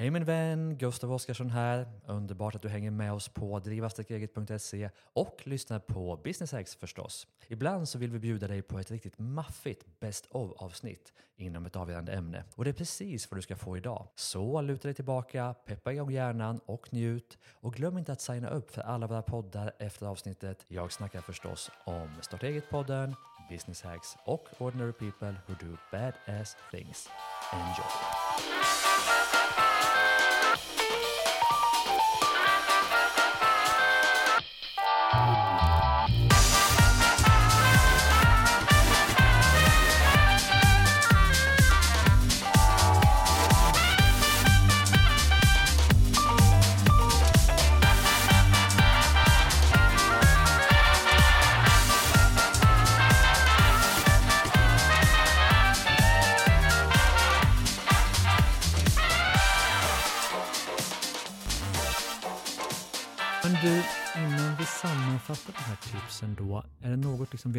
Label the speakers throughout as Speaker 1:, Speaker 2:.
Speaker 1: Hej min vän, Gustav Oscarsson här. Underbart att du hänger med oss på drivastarteget.se och lyssnar på Business Hacks förstås. Ibland så vill vi bjuda dig på ett riktigt maffigt Best of avsnitt inom ett avgörande ämne och det är precis vad du ska få idag. Så luta dig tillbaka, peppa igång hjärnan och njut och glöm inte att signa upp för alla våra poddar efter avsnittet. Jag snackar förstås om Starta eget-podden, Business Hacks och Ordinary People Who Do Badass Things. Enjoy!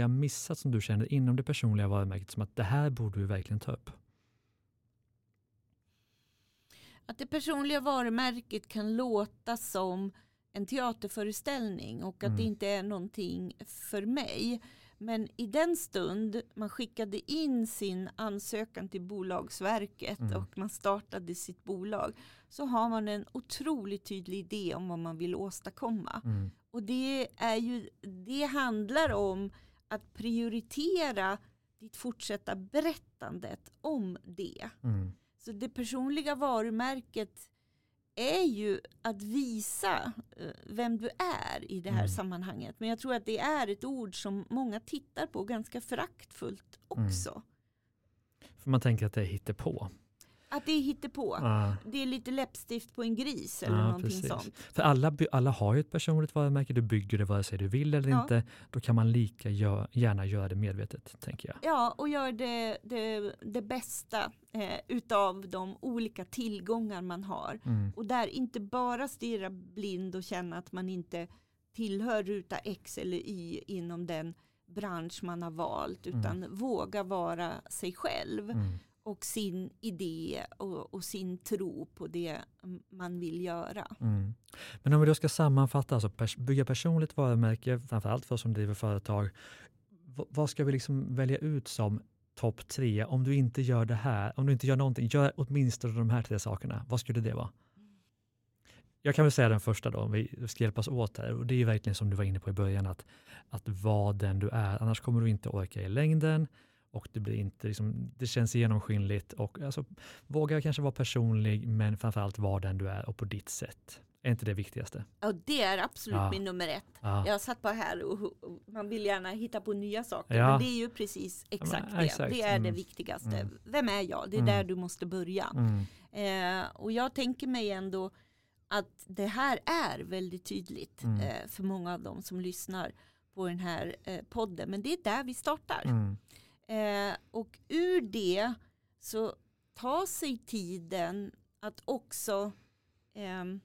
Speaker 1: Vi har missat som du känner inom det personliga varumärket som att det här borde vi verkligen ta upp?
Speaker 2: Att det personliga varumärket kan låta som en teaterföreställning och att
Speaker 1: Mm.
Speaker 2: det inte är någonting för mig. Men i den stund man skickade in sin ansökan till Bolagsverket
Speaker 1: Mm.
Speaker 2: och man startade sitt bolag så har man en otroligt tydlig idé om vad man vill åstadkomma.
Speaker 1: Mm.
Speaker 2: Och det, är ju, det handlar om att prioritera ditt fortsatta berättandet om det.
Speaker 1: Mm.
Speaker 2: Så det personliga varumärket är ju att visa eh, vem du är i det här
Speaker 1: Mm.
Speaker 2: sammanhanget. Men jag tror att det är ett ord som många tittar på ganska föraktfullt
Speaker 1: Mm.
Speaker 2: också.
Speaker 1: För man tänker att det är hittepå.
Speaker 2: Att det är hittepå.
Speaker 1: Ja,
Speaker 2: Det är lite läppstift på en gris eller
Speaker 1: Ja,
Speaker 2: någonting
Speaker 1: precis.
Speaker 2: sånt.
Speaker 1: För alla, alla har ju ett personligt varumärke, du bygger det vare sig du vill eller
Speaker 2: Ja.
Speaker 1: inte. Då kan man lika gö- gärna göra det medvetet, tänker jag.
Speaker 2: Ja, och gör det, det, det bästa eh, utav de olika tillgångar man har.
Speaker 1: Mm.
Speaker 2: Och där inte bara stirra blind och känna att man inte tillhör ruta X eller Y inom den bransch man har valt. Utan våga vara sig själv
Speaker 1: Mm
Speaker 2: och sin idé och, och sin tro på det man vill göra.
Speaker 1: Mm. Men om vi då ska sammanfatta, alltså pers- bygga personligt varumärke, framförallt för oss som driver företag. V- vad ska vi liksom välja ut som topp tre? Om du inte gör det här, om du inte gör någonting, gör åtminstone de här tre sakerna. Vad skulle det vara? Jag kan väl säga den första då, om vi ska hjälpas åt här. Och det är ju verkligen som du var inne på i början, att, att vara den du är. Annars kommer du inte orka i längden och det, blir inte, liksom, det känns genomskinligt. Och, alltså, våga kanske vara personlig, men framförallt vara den du är och på ditt sätt. Är inte det viktigaste?
Speaker 2: Ja, det är absolut
Speaker 1: Ja.
Speaker 2: min nummer ett.
Speaker 1: Ja.
Speaker 2: Jag satt bara här och, och man vill gärna hitta på nya saker.
Speaker 1: Ja.
Speaker 2: Men det är ju precis exakt
Speaker 1: men
Speaker 2: det. Det är det
Speaker 1: Mm.
Speaker 2: viktigaste.
Speaker 1: Mm.
Speaker 2: Vem är jag? Det är
Speaker 1: Mm.
Speaker 2: där du måste börja.
Speaker 1: Mm.
Speaker 2: Eh, och jag tänker mig ändå att det här är väldigt tydligt
Speaker 1: Mm.
Speaker 2: eh, för många av dem som lyssnar på den här eh, podden. Men det är där vi startar. Eh, och ur det så ta sig tiden att också ehm,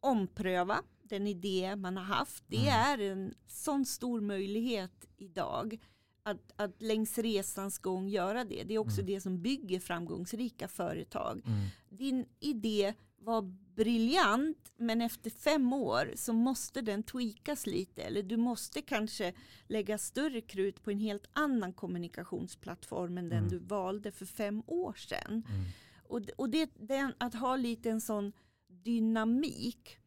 Speaker 2: ompröva den idé man har haft. Det
Speaker 1: Mm.
Speaker 2: är en sån stor möjlighet idag att, att längs resans gång göra det. Det är också
Speaker 1: Mm.
Speaker 2: det som bygger framgångsrika företag.
Speaker 1: Mm.
Speaker 2: Din idé var briljant men efter fem år så måste den tweakas lite eller du måste kanske lägga större krut på en helt annan kommunikationsplattform än den
Speaker 1: Mm.
Speaker 2: du valde för fem år sedan.
Speaker 1: Mm.
Speaker 2: Och, och det, den, att ha lite en sån dynamik.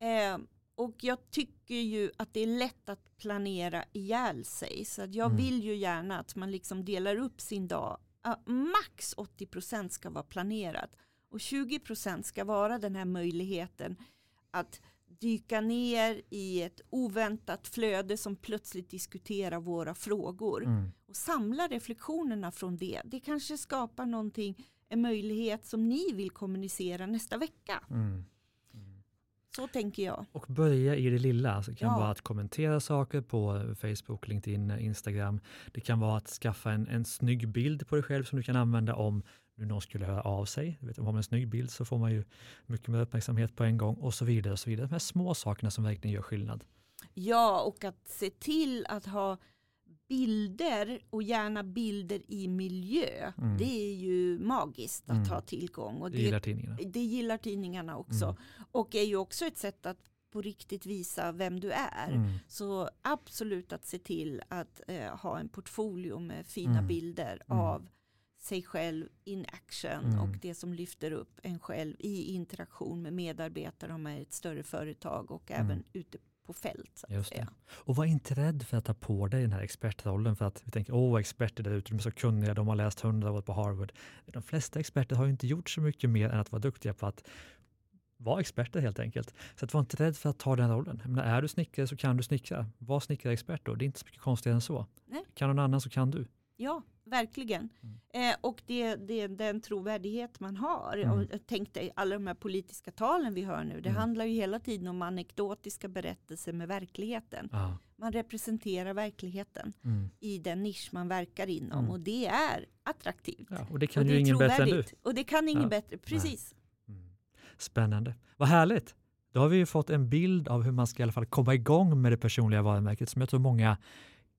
Speaker 2: Eh, och jag tycker ju att det är lätt att planera ihjäl sig. Så att jag
Speaker 1: Mm.
Speaker 2: vill ju gärna att man liksom delar upp sin dag. Ja, max 80% ska vara planerat. Och 20% ska vara den här möjligheten att dyka ner i ett oväntat flöde som plötsligt diskuterar våra frågor
Speaker 1: Mm.
Speaker 2: och samla reflektionerna från det. Det kanske skapar någonting, en möjlighet som ni vill kommunicera nästa vecka.
Speaker 1: Mm.
Speaker 2: Så tänker jag.
Speaker 1: Och börja i det lilla. Alltså det kan
Speaker 2: Ja.
Speaker 1: vara att kommentera saker på Facebook, LinkedIn, Instagram. Det kan vara att skaffa en, en snygg bild på dig själv som du kan använda om nu någon skulle höra av sig. Du vet, om man har en snygg bild så får man ju mycket mer uppmärksamhet på en gång och så vidare. Och så vidare. De här små sakerna som verkligen gör skillnad.
Speaker 2: Ja, och att se till att ha bilder och gärna bilder i miljö,
Speaker 1: Mm.
Speaker 2: det är ju magiskt att
Speaker 1: Mm.
Speaker 2: ha tillgång. Och
Speaker 1: Det
Speaker 2: det,
Speaker 1: gillar tidningarna.
Speaker 2: det gillar tidningarna också.
Speaker 1: Mm.
Speaker 2: Och är ju också ett sätt att på riktigt visa vem du är.
Speaker 1: Mm.
Speaker 2: Så absolut att se till att eh, ha en portfolio med fina
Speaker 1: Mm.
Speaker 2: bilder
Speaker 1: Mm.
Speaker 2: av sig själv in action
Speaker 1: Mm.
Speaker 2: och det som lyfter upp en själv i interaktion med medarbetare om man är ett större företag och
Speaker 1: Mm.
Speaker 2: även ute på fält.
Speaker 1: Och var inte rädd för att ta på dig den här expertrollen för att vi tänker åh experter där ute, de är så kunniga, de har läst hundra år på Harvard. De flesta experter har ju inte gjort så mycket mer än att vara duktiga på att vara experter helt enkelt. Så att var inte rädd för att ta den rollen. Menar, är du snickare så kan du snickra. Var snickarexpert då, det är inte så mycket konstigare än så.
Speaker 2: Nej.
Speaker 1: Kan någon annan så kan du.
Speaker 2: Ja, verkligen.
Speaker 1: Mm.
Speaker 2: Eh, och det, det, den trovärdighet man har.
Speaker 1: Mm.
Speaker 2: Och tänk dig alla de här politiska talen vi hör nu. Det
Speaker 1: Mm.
Speaker 2: handlar ju hela tiden om anekdotiska berättelser med verkligheten.
Speaker 1: Ja.
Speaker 2: Man representerar verkligheten
Speaker 1: Mm.
Speaker 2: i den nisch man verkar inom.
Speaker 1: Mm.
Speaker 2: Och det är attraktivt.
Speaker 1: Ja, och det kan
Speaker 2: och det
Speaker 1: ju
Speaker 2: är
Speaker 1: ingen bättre än du.
Speaker 2: Och det kan ingen
Speaker 1: Ja.
Speaker 2: bättre. Precis.
Speaker 1: Mm. Spännande. Vad härligt. Då har vi ju fått en bild av hur man ska i alla fall komma igång med det personliga varumärket som jag tror många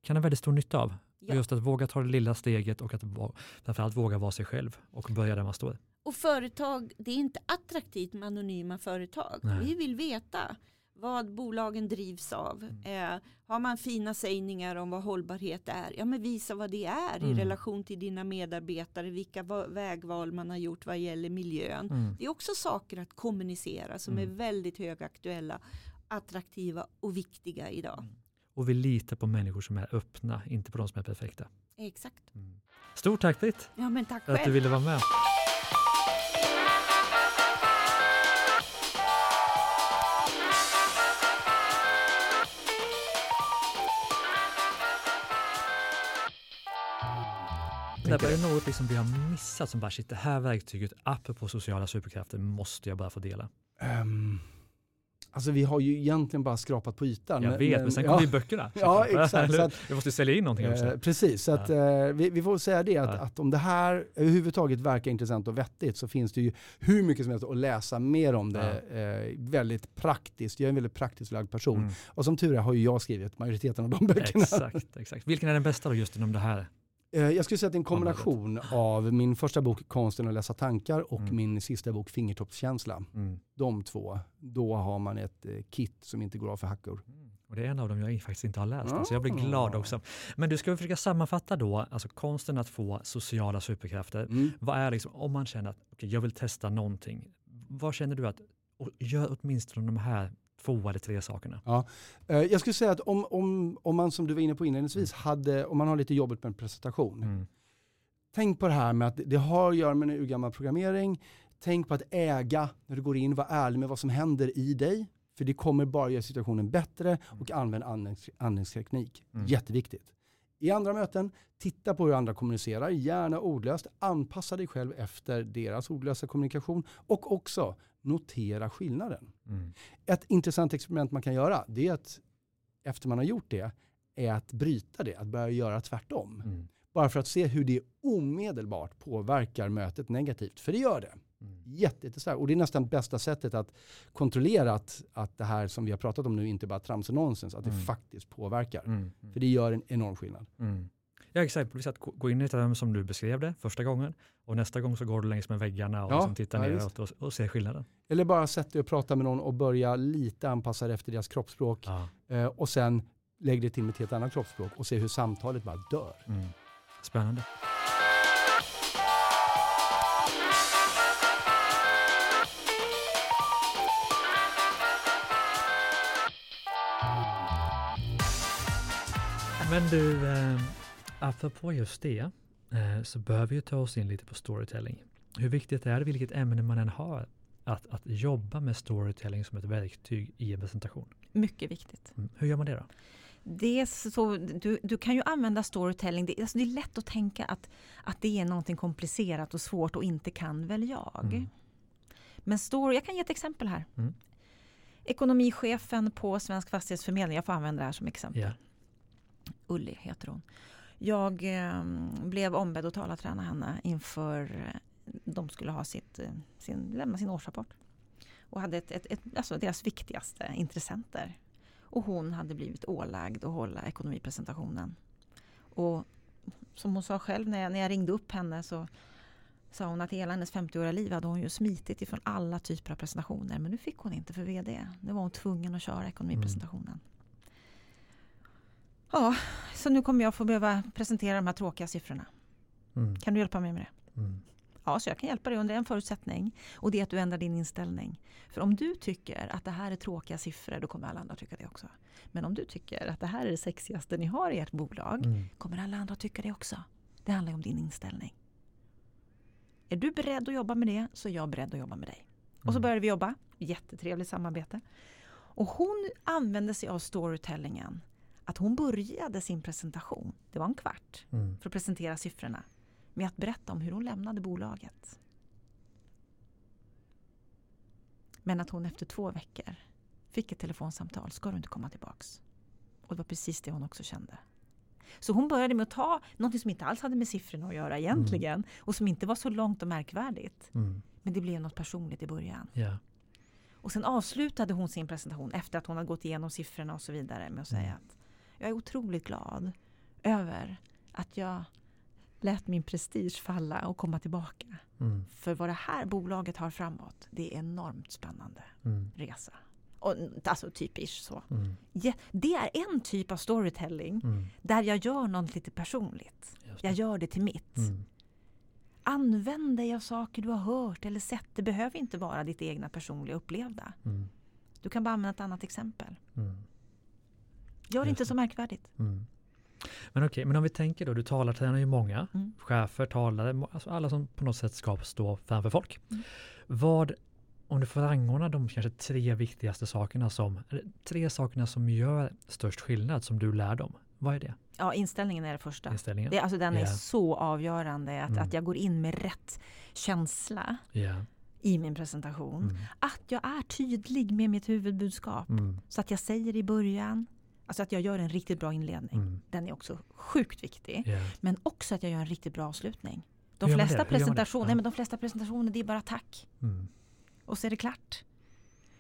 Speaker 1: kan ha väldigt stor nytta av.
Speaker 2: Ja.
Speaker 1: Just att våga ta det lilla steget och att framförallt våga vara sig själv och börja där man står.
Speaker 2: Och företag, det är inte attraktivt med anonyma företag.
Speaker 1: Nej.
Speaker 2: Vi vill veta vad bolagen drivs av.
Speaker 1: Mm.
Speaker 2: Eh, har man fina sägningar om vad hållbarhet är, ja men visa vad det är
Speaker 1: Mm.
Speaker 2: i relation till dina medarbetare, vilka va- vägval man har gjort vad gäller miljön.
Speaker 1: Mm.
Speaker 2: Det är också saker att kommunicera som
Speaker 1: Mm.
Speaker 2: är väldigt högaktuella, attraktiva och viktiga idag.
Speaker 1: Och vi litar på människor som är öppna, inte på de som är perfekta.
Speaker 2: Exakt.
Speaker 1: Mm. Stort tack Britt
Speaker 2: Ja men tack
Speaker 1: för att du
Speaker 2: själv.
Speaker 1: ville vara med. Därför är det något liksom vi har missat som bara shit, det här verktyget apropå sociala superkrafter måste jag bara få dela.
Speaker 3: Ehm, alltså vi har ju egentligen bara skrapat på ytan.
Speaker 1: Jag vet, men sen kommer
Speaker 3: ja,
Speaker 1: ju böckerna.
Speaker 3: Ja, exakt, att-
Speaker 1: Vi måste sälja in någonting också.
Speaker 3: Eh, precis, så att, eh, vi, vi får säga det att,
Speaker 1: Ja.
Speaker 3: att om det här överhuvudtaget verkar intressant och vettigt så finns det ju hur mycket som helst att läsa mer om det. Eh, väldigt praktiskt, jag är en väldigt praktiskt lagd person.
Speaker 1: Mm.
Speaker 3: Och som tur är har ju jag skrivit majoriteten av de böckerna.
Speaker 1: Exakt, exakt. Vilken är den bästa då just inom det här?
Speaker 3: Eh, jag skulle säga att det är en kombination av min första bok Konsten att läsa tankar och
Speaker 1: Mm.
Speaker 3: min sista bok Fingertoppskänsla.
Speaker 1: Mm.
Speaker 3: De två, då har man ett eh, kit som inte går av för hackor.
Speaker 1: Mm. Och det är en av dem jag faktiskt inte har läst,
Speaker 3: Ah.
Speaker 1: så jag blir glad också. Men du ska vi försöka sammanfatta då, alltså konsten att få sociala superkrafter.
Speaker 3: Mm.
Speaker 1: Vad är liksom, om man känner att okay, jag vill testa någonting, vad känner du att, och gör åtminstone de här två eller tre sakerna.
Speaker 3: Eh, Jag skulle säga att om, om, om man som du var inne på inledningsvis, hade, om man har lite jobbigt med en presentation.
Speaker 1: Mm.
Speaker 3: Tänk på det här med att det har att göra med en urgammal programmering. Tänk på att äga när du går in, var ärlig med vad som händer i dig. För det kommer bara göra situationen bättre och använd andnings, andningsteknik.
Speaker 1: Mm.
Speaker 3: Jätteviktigt. I andra möten, titta på hur andra kommunicerar, gärna ordlöst. Anpassa dig själv efter deras ordlösa kommunikation och också notera skillnaden.
Speaker 1: Mm.
Speaker 3: Ett intressant experiment man kan göra, det är att efter man har gjort det, är att bryta det, att börja göra tvärtom.
Speaker 1: Mm.
Speaker 3: Bara för att se hur det omedelbart påverkar mötet negativt. För det gör det.
Speaker 1: Mm.
Speaker 3: Jätte, jättestarkt. Och det är nästan bästa sättet att kontrollera att, att det här som vi har pratat om nu inte bara trams och nonsens, att det
Speaker 1: Mm.
Speaker 3: faktiskt påverkar.
Speaker 1: Mm.
Speaker 3: För det gör en enorm skillnad.
Speaker 1: Mm. Ja, exempelvis att gå- gå in i ett rum som du beskrev det första gången och nästa gång så går du längs med väggarna och
Speaker 3: Ja,
Speaker 1: liksom tittar
Speaker 3: ja,
Speaker 1: neråt och, och ser skillnaden.
Speaker 3: Eller bara sätt dig och prata med någon och börja lite anpassa dig efter deras kroppsspråk.
Speaker 1: Ja.
Speaker 3: Eh, och sen lägg det till med ett helt annat kroppsspråk och se hur samtalet bara dör.
Speaker 1: Mm. Spännande. Men du, eh, apropå just det, eh, så bör vi ju ta oss in lite på storytelling. Hur viktigt är det, vilket ämne man än har, att, att jobba med storytelling som ett verktyg i en presentation?
Speaker 4: Mycket viktigt.
Speaker 1: Mm. Hur gör man det då?
Speaker 4: Det så, du, du kan ju använda storytelling. Det, alltså det är lätt att tänka att, att det är någonting komplicerat och svårt och inte kan väl jag.
Speaker 1: Mm.
Speaker 4: Men story, jag kan ge ett exempel här.
Speaker 1: Mm.
Speaker 4: Ekonomichefen på Svensk Fastighetsförmedling, jag får använda det här som exempel.
Speaker 1: Ja.
Speaker 4: Ulli heter hon. Jag eh, blev ombedd att tala träna henne inför eh, de skulle ha sitt, eh, sin, lämna sin årsrapport. Och hade ett, ett, ett, alltså deras viktigaste intressenter. Och hon hade blivit ålagd att hålla ekonomipresentationen. Och som hon sa själv när jag, när jag ringde upp henne så sa hon att i hela hennes 50-åriga liv hade hon ju smitit ifrån alla typer av presentationer. Men nu fick hon inte för VD. Nu var hon tvungen att köra ekonomipresentationen. Ja, så nu kommer jag få behöva presentera de här tråkiga siffrorna.
Speaker 1: Mm.
Speaker 4: Kan du hjälpa mig med det?
Speaker 1: Mm.
Speaker 4: Ja, så jag kan hjälpa dig under en förutsättning och det är att du ändrar din inställning. För om du tycker att det här är tråkiga siffror, då kommer alla andra tycka det också. Men om du tycker att det här är det sexigaste ni har i ert bolag,
Speaker 1: Mm.
Speaker 4: kommer alla andra tycka det också. Det handlar ju om din inställning. Är du beredd att jobba med det, så är jag beredd att jobba med dig. Och så
Speaker 1: Mm.
Speaker 4: började vi jobba. Jättetrevligt samarbete. Och hon använde sig av storytellingen. Att hon började sin presentation, det var en kvart,
Speaker 1: Mm.
Speaker 4: för att presentera siffrorna med att berätta om hur hon lämnade bolaget. Men att hon efter två veckor fick ett telefonsamtal. Ska du inte komma tillbaks? Och det var precis det hon också kände. Så hon började med att ta något som inte alls hade med siffrorna att göra egentligen och som inte var så långt och märkvärdigt.
Speaker 1: Mm.
Speaker 4: Men det blev något personligt i början.
Speaker 1: Ja.
Speaker 4: Och sen avslutade hon sin presentation efter att hon hade gått igenom siffrorna och så vidare med att säga
Speaker 1: Mm.
Speaker 4: att jag är otroligt glad över att jag lät min prestige falla och komma tillbaka.
Speaker 1: Mm.
Speaker 4: För vad det här bolaget har framåt, det är enormt spännande
Speaker 1: Mm.
Speaker 4: resa. Och, alltså typiskt så.
Speaker 1: Mm.
Speaker 4: Ja, det är en typ av storytelling
Speaker 1: Mm.
Speaker 4: där jag gör något lite personligt. Jag gör det till mitt.
Speaker 1: Mm.
Speaker 4: Använd dig av saker du har hört eller sett. Det behöver inte vara ditt egna personliga upplevda.
Speaker 1: Mm.
Speaker 4: Du kan bara använda ett annat exempel. Gör det inte så märkvärdigt.
Speaker 1: Mm. Men okej, men om vi tänker då, du talartränar ju många,
Speaker 4: Mm.
Speaker 1: chefer, talare, alltså alla som på något sätt ska stå framför folk.
Speaker 4: Mm.
Speaker 1: Vad, om du får rangordna de kanske tre viktigaste sakerna som, tre sakerna som gör störst skillnad som du lär dem. Vad är det?
Speaker 4: Ja, inställningen är det första.
Speaker 1: Inställningen?
Speaker 4: Det, alltså den är
Speaker 1: Ja.
Speaker 4: så avgörande. Att,
Speaker 1: Mm.
Speaker 4: att jag går in med rätt känsla
Speaker 1: Ja.
Speaker 4: i min presentation.
Speaker 1: Mm.
Speaker 4: Att jag är tydlig med mitt huvudbudskap.
Speaker 1: Mm.
Speaker 4: Så att jag säger i början, alltså att jag gör en riktigt bra inledning.
Speaker 1: Mm.
Speaker 4: Den är också sjukt viktig.
Speaker 1: Ja.
Speaker 4: Men också att jag gör en riktigt bra avslutning. De flesta, presentationer, nej, men de flesta presentationer det är bara tack.
Speaker 1: Mm.
Speaker 4: Och så är det klart.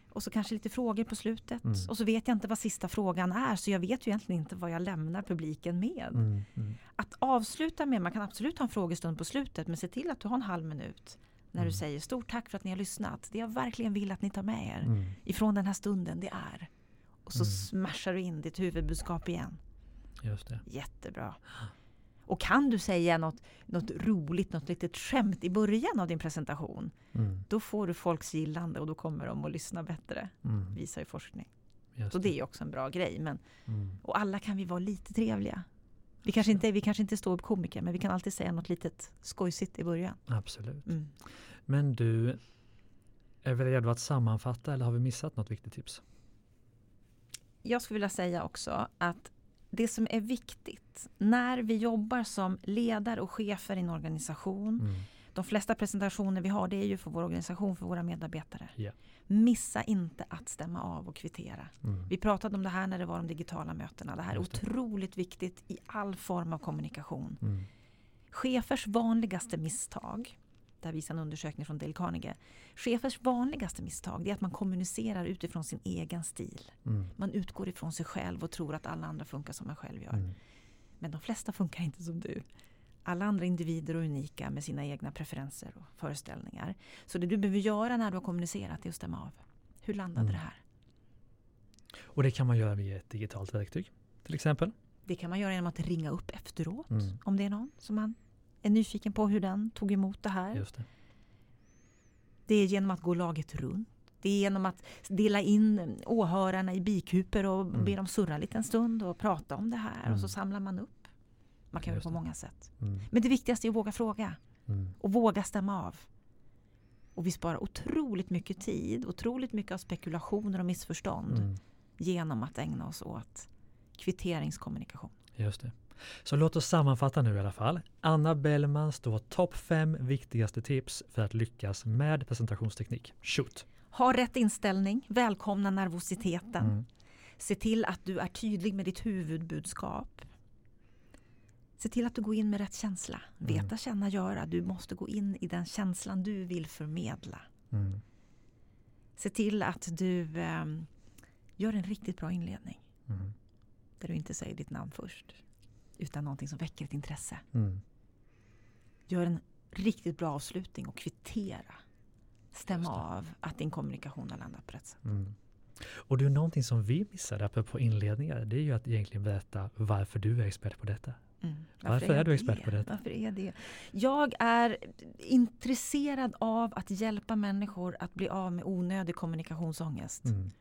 Speaker 4: Och så kanske lite frågor på slutet.
Speaker 1: Mm.
Speaker 4: Och så vet jag inte vad sista frågan är. Så jag vet ju egentligen inte vad jag lämnar publiken med.
Speaker 1: Mm. Mm.
Speaker 4: Att avsluta med, man kan absolut ha en frågestund på slutet. Men se till att du har en halv minut. När
Speaker 1: Mm.
Speaker 4: du säger stort tack för att ni har lyssnat. Det jag verkligen vill att ni tar med er
Speaker 1: Mm.
Speaker 4: ifrån den här stunden det är. Och så
Speaker 1: Mm.
Speaker 4: smashar du in ditt huvudbudskap igen.
Speaker 1: Just det.
Speaker 4: Jättebra. Och kan du säga något, något roligt, något litet skämt i början av din presentation.
Speaker 1: Mm.
Speaker 4: Då får du folks gillande och då kommer de att lyssna bättre.
Speaker 1: Mm.
Speaker 4: Visar ju forskning.
Speaker 1: Just
Speaker 4: Så det är ju också en bra grej. Men,
Speaker 1: Mm.
Speaker 4: och alla kan vi vara lite trevliga. Vi kanske inte, vi kanske inte står upp komiker men vi kan alltid säga något litet skojsigt i början.
Speaker 1: Absolut.
Speaker 4: Mm.
Speaker 1: Men du, är vi redo att sammanfatta eller har vi missat något viktigt tips?
Speaker 4: Jag skulle vilja säga också att det som är viktigt när vi jobbar som ledare och chefer i en organisation.
Speaker 1: Mm.
Speaker 4: De flesta presentationer vi har det är ju för vår organisation, för våra medarbetare.
Speaker 1: Ja.
Speaker 4: Missa inte att stämma av och kvittera.
Speaker 1: Mm.
Speaker 4: Vi pratade om det här när det var de digitala mötena. Det här är otroligt viktigt i all form av kommunikation.
Speaker 1: Mm.
Speaker 4: Chefers vanligaste misstag, det här visar en undersökning från Dale Carnegie. Chefers vanligaste misstag är att man kommunicerar utifrån sin egen stil.
Speaker 1: Mm.
Speaker 4: Man utgår ifrån sig själv och tror att alla andra funkar som man själv gör.
Speaker 1: Mm.
Speaker 4: Men de flesta funkar inte som du. Alla andra individer är unika med sina egna preferenser och föreställningar. Så det du behöver göra när du har kommunicerat är att stämma av. Hur landade
Speaker 1: Mm.
Speaker 4: det här?
Speaker 1: Och det kan man göra via ett digitalt verktyg till exempel.
Speaker 4: Det kan man göra genom att ringa upp efteråt.
Speaker 1: Mm.
Speaker 4: Om det är någon som man är nyfiken på hur den tog emot det här.
Speaker 1: Just det.
Speaker 4: Det är genom att gå laget runt. Det är genom att dela in åhörarna i bikuper och
Speaker 1: Mm.
Speaker 4: be dem surra lite en stund och prata om det här. Och så
Speaker 1: Mm.
Speaker 4: samlar man upp. Man kan göra på många sätt.
Speaker 1: Mm.
Speaker 4: Men det viktigaste är att våga fråga.
Speaker 1: Mm.
Speaker 4: Och våga stämma av. Och vi sparar otroligt mycket tid, otroligt mycket av spekulationer och missförstånd
Speaker 1: Mm.
Speaker 4: genom att ägna oss åt kvitteringskommunikation.
Speaker 1: Just det. Så låt oss sammanfatta nu i alla fall. Anna Bellman står topp fem viktigaste tips för att lyckas med presentationsteknik. Shoot!
Speaker 4: Ha rätt inställning, välkomna nervositeten.
Speaker 1: Mm.
Speaker 4: Se till att du är tydlig med ditt huvudbudskap. Se till att du går in med rätt känsla.
Speaker 1: Mm.
Speaker 4: Veta, känna, göra. Du måste gå in i den känslan du vill förmedla.
Speaker 1: Mm.
Speaker 4: Se till att du ehm, gör en riktigt bra inledning.
Speaker 1: Mm.
Speaker 4: Där du inte säger ditt namn först. Utan någonting som väcker ett intresse.
Speaker 1: Mm.
Speaker 4: Gör en riktigt bra avslutning och kvittera. Stämma av att din kommunikation har landat på rätt sätt.
Speaker 1: Mm. Och det är någonting som vi missade på inledningar. Det är ju att egentligen berätta varför du är expert på detta.
Speaker 4: Mm.
Speaker 1: Varför är du expert
Speaker 4: det?
Speaker 1: på detta?
Speaker 4: Varför är det? Jag är intresserad av att hjälpa människor att bli av med onödig kommunikationsångest.
Speaker 1: Mm.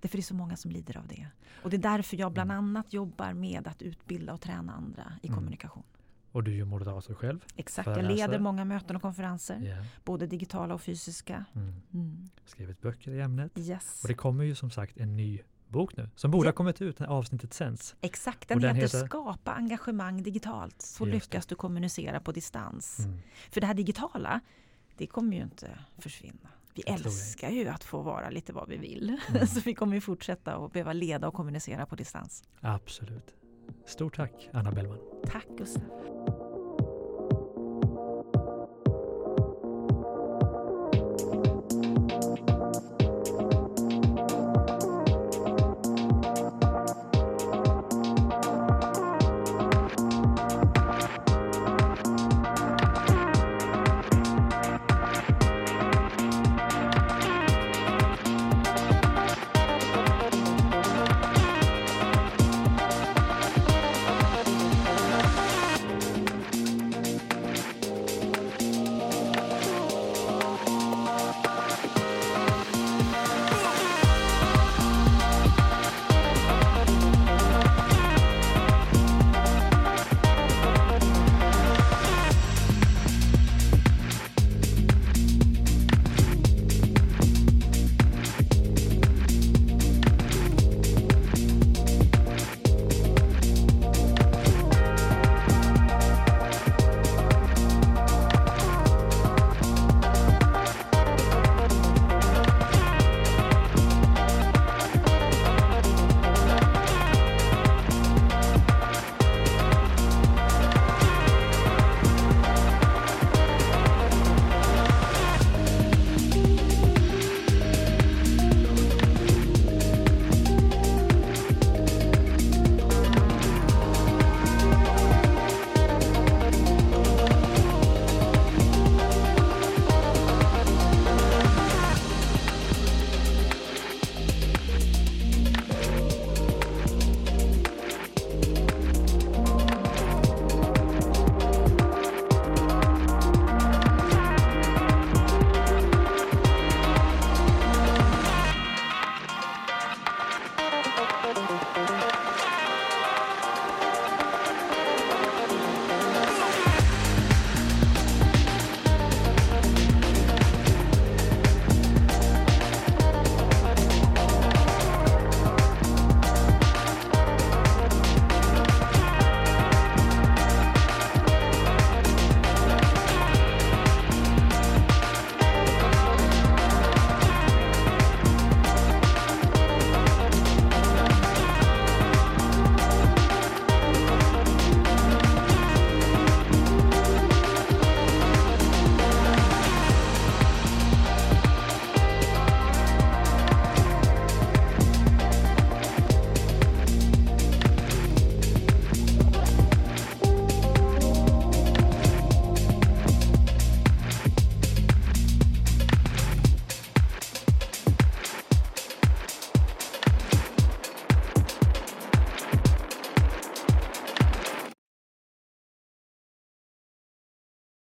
Speaker 4: Därför det är så många som lider av det. Och det är därför jag bland
Speaker 1: Mm.
Speaker 4: annat jobbar med att utbilda och träna andra i
Speaker 1: Mm.
Speaker 4: kommunikation.
Speaker 1: Och du är ju moderator själv.
Speaker 4: Exakt, jag leder många möten och konferenser.
Speaker 1: Ja.
Speaker 4: Både digitala och fysiska.
Speaker 1: Mm.
Speaker 4: Mm.
Speaker 1: Skrivit böcker i ämnet.
Speaker 4: Yes.
Speaker 1: Och det kommer ju som sagt en ny bok nu som borde
Speaker 4: Ja.
Speaker 1: ha kommit ut när avsnittet sänds.
Speaker 4: Exakt, den,
Speaker 1: den
Speaker 4: heter,
Speaker 1: heter-
Speaker 4: Skapa engagemang digitalt. Så
Speaker 1: Just
Speaker 4: lyckas du kommunicera på distans.
Speaker 1: Mm.
Speaker 4: För det här digitala, det kommer ju inte försvinna. Vi älskar ju att få vara lite vad vi vill.
Speaker 1: Mm.
Speaker 4: Så vi kommer ju fortsätta att behöva leda och kommunicera på distans.
Speaker 1: Absolut. Stort tack Anna Bellman.
Speaker 4: Tack Gustav.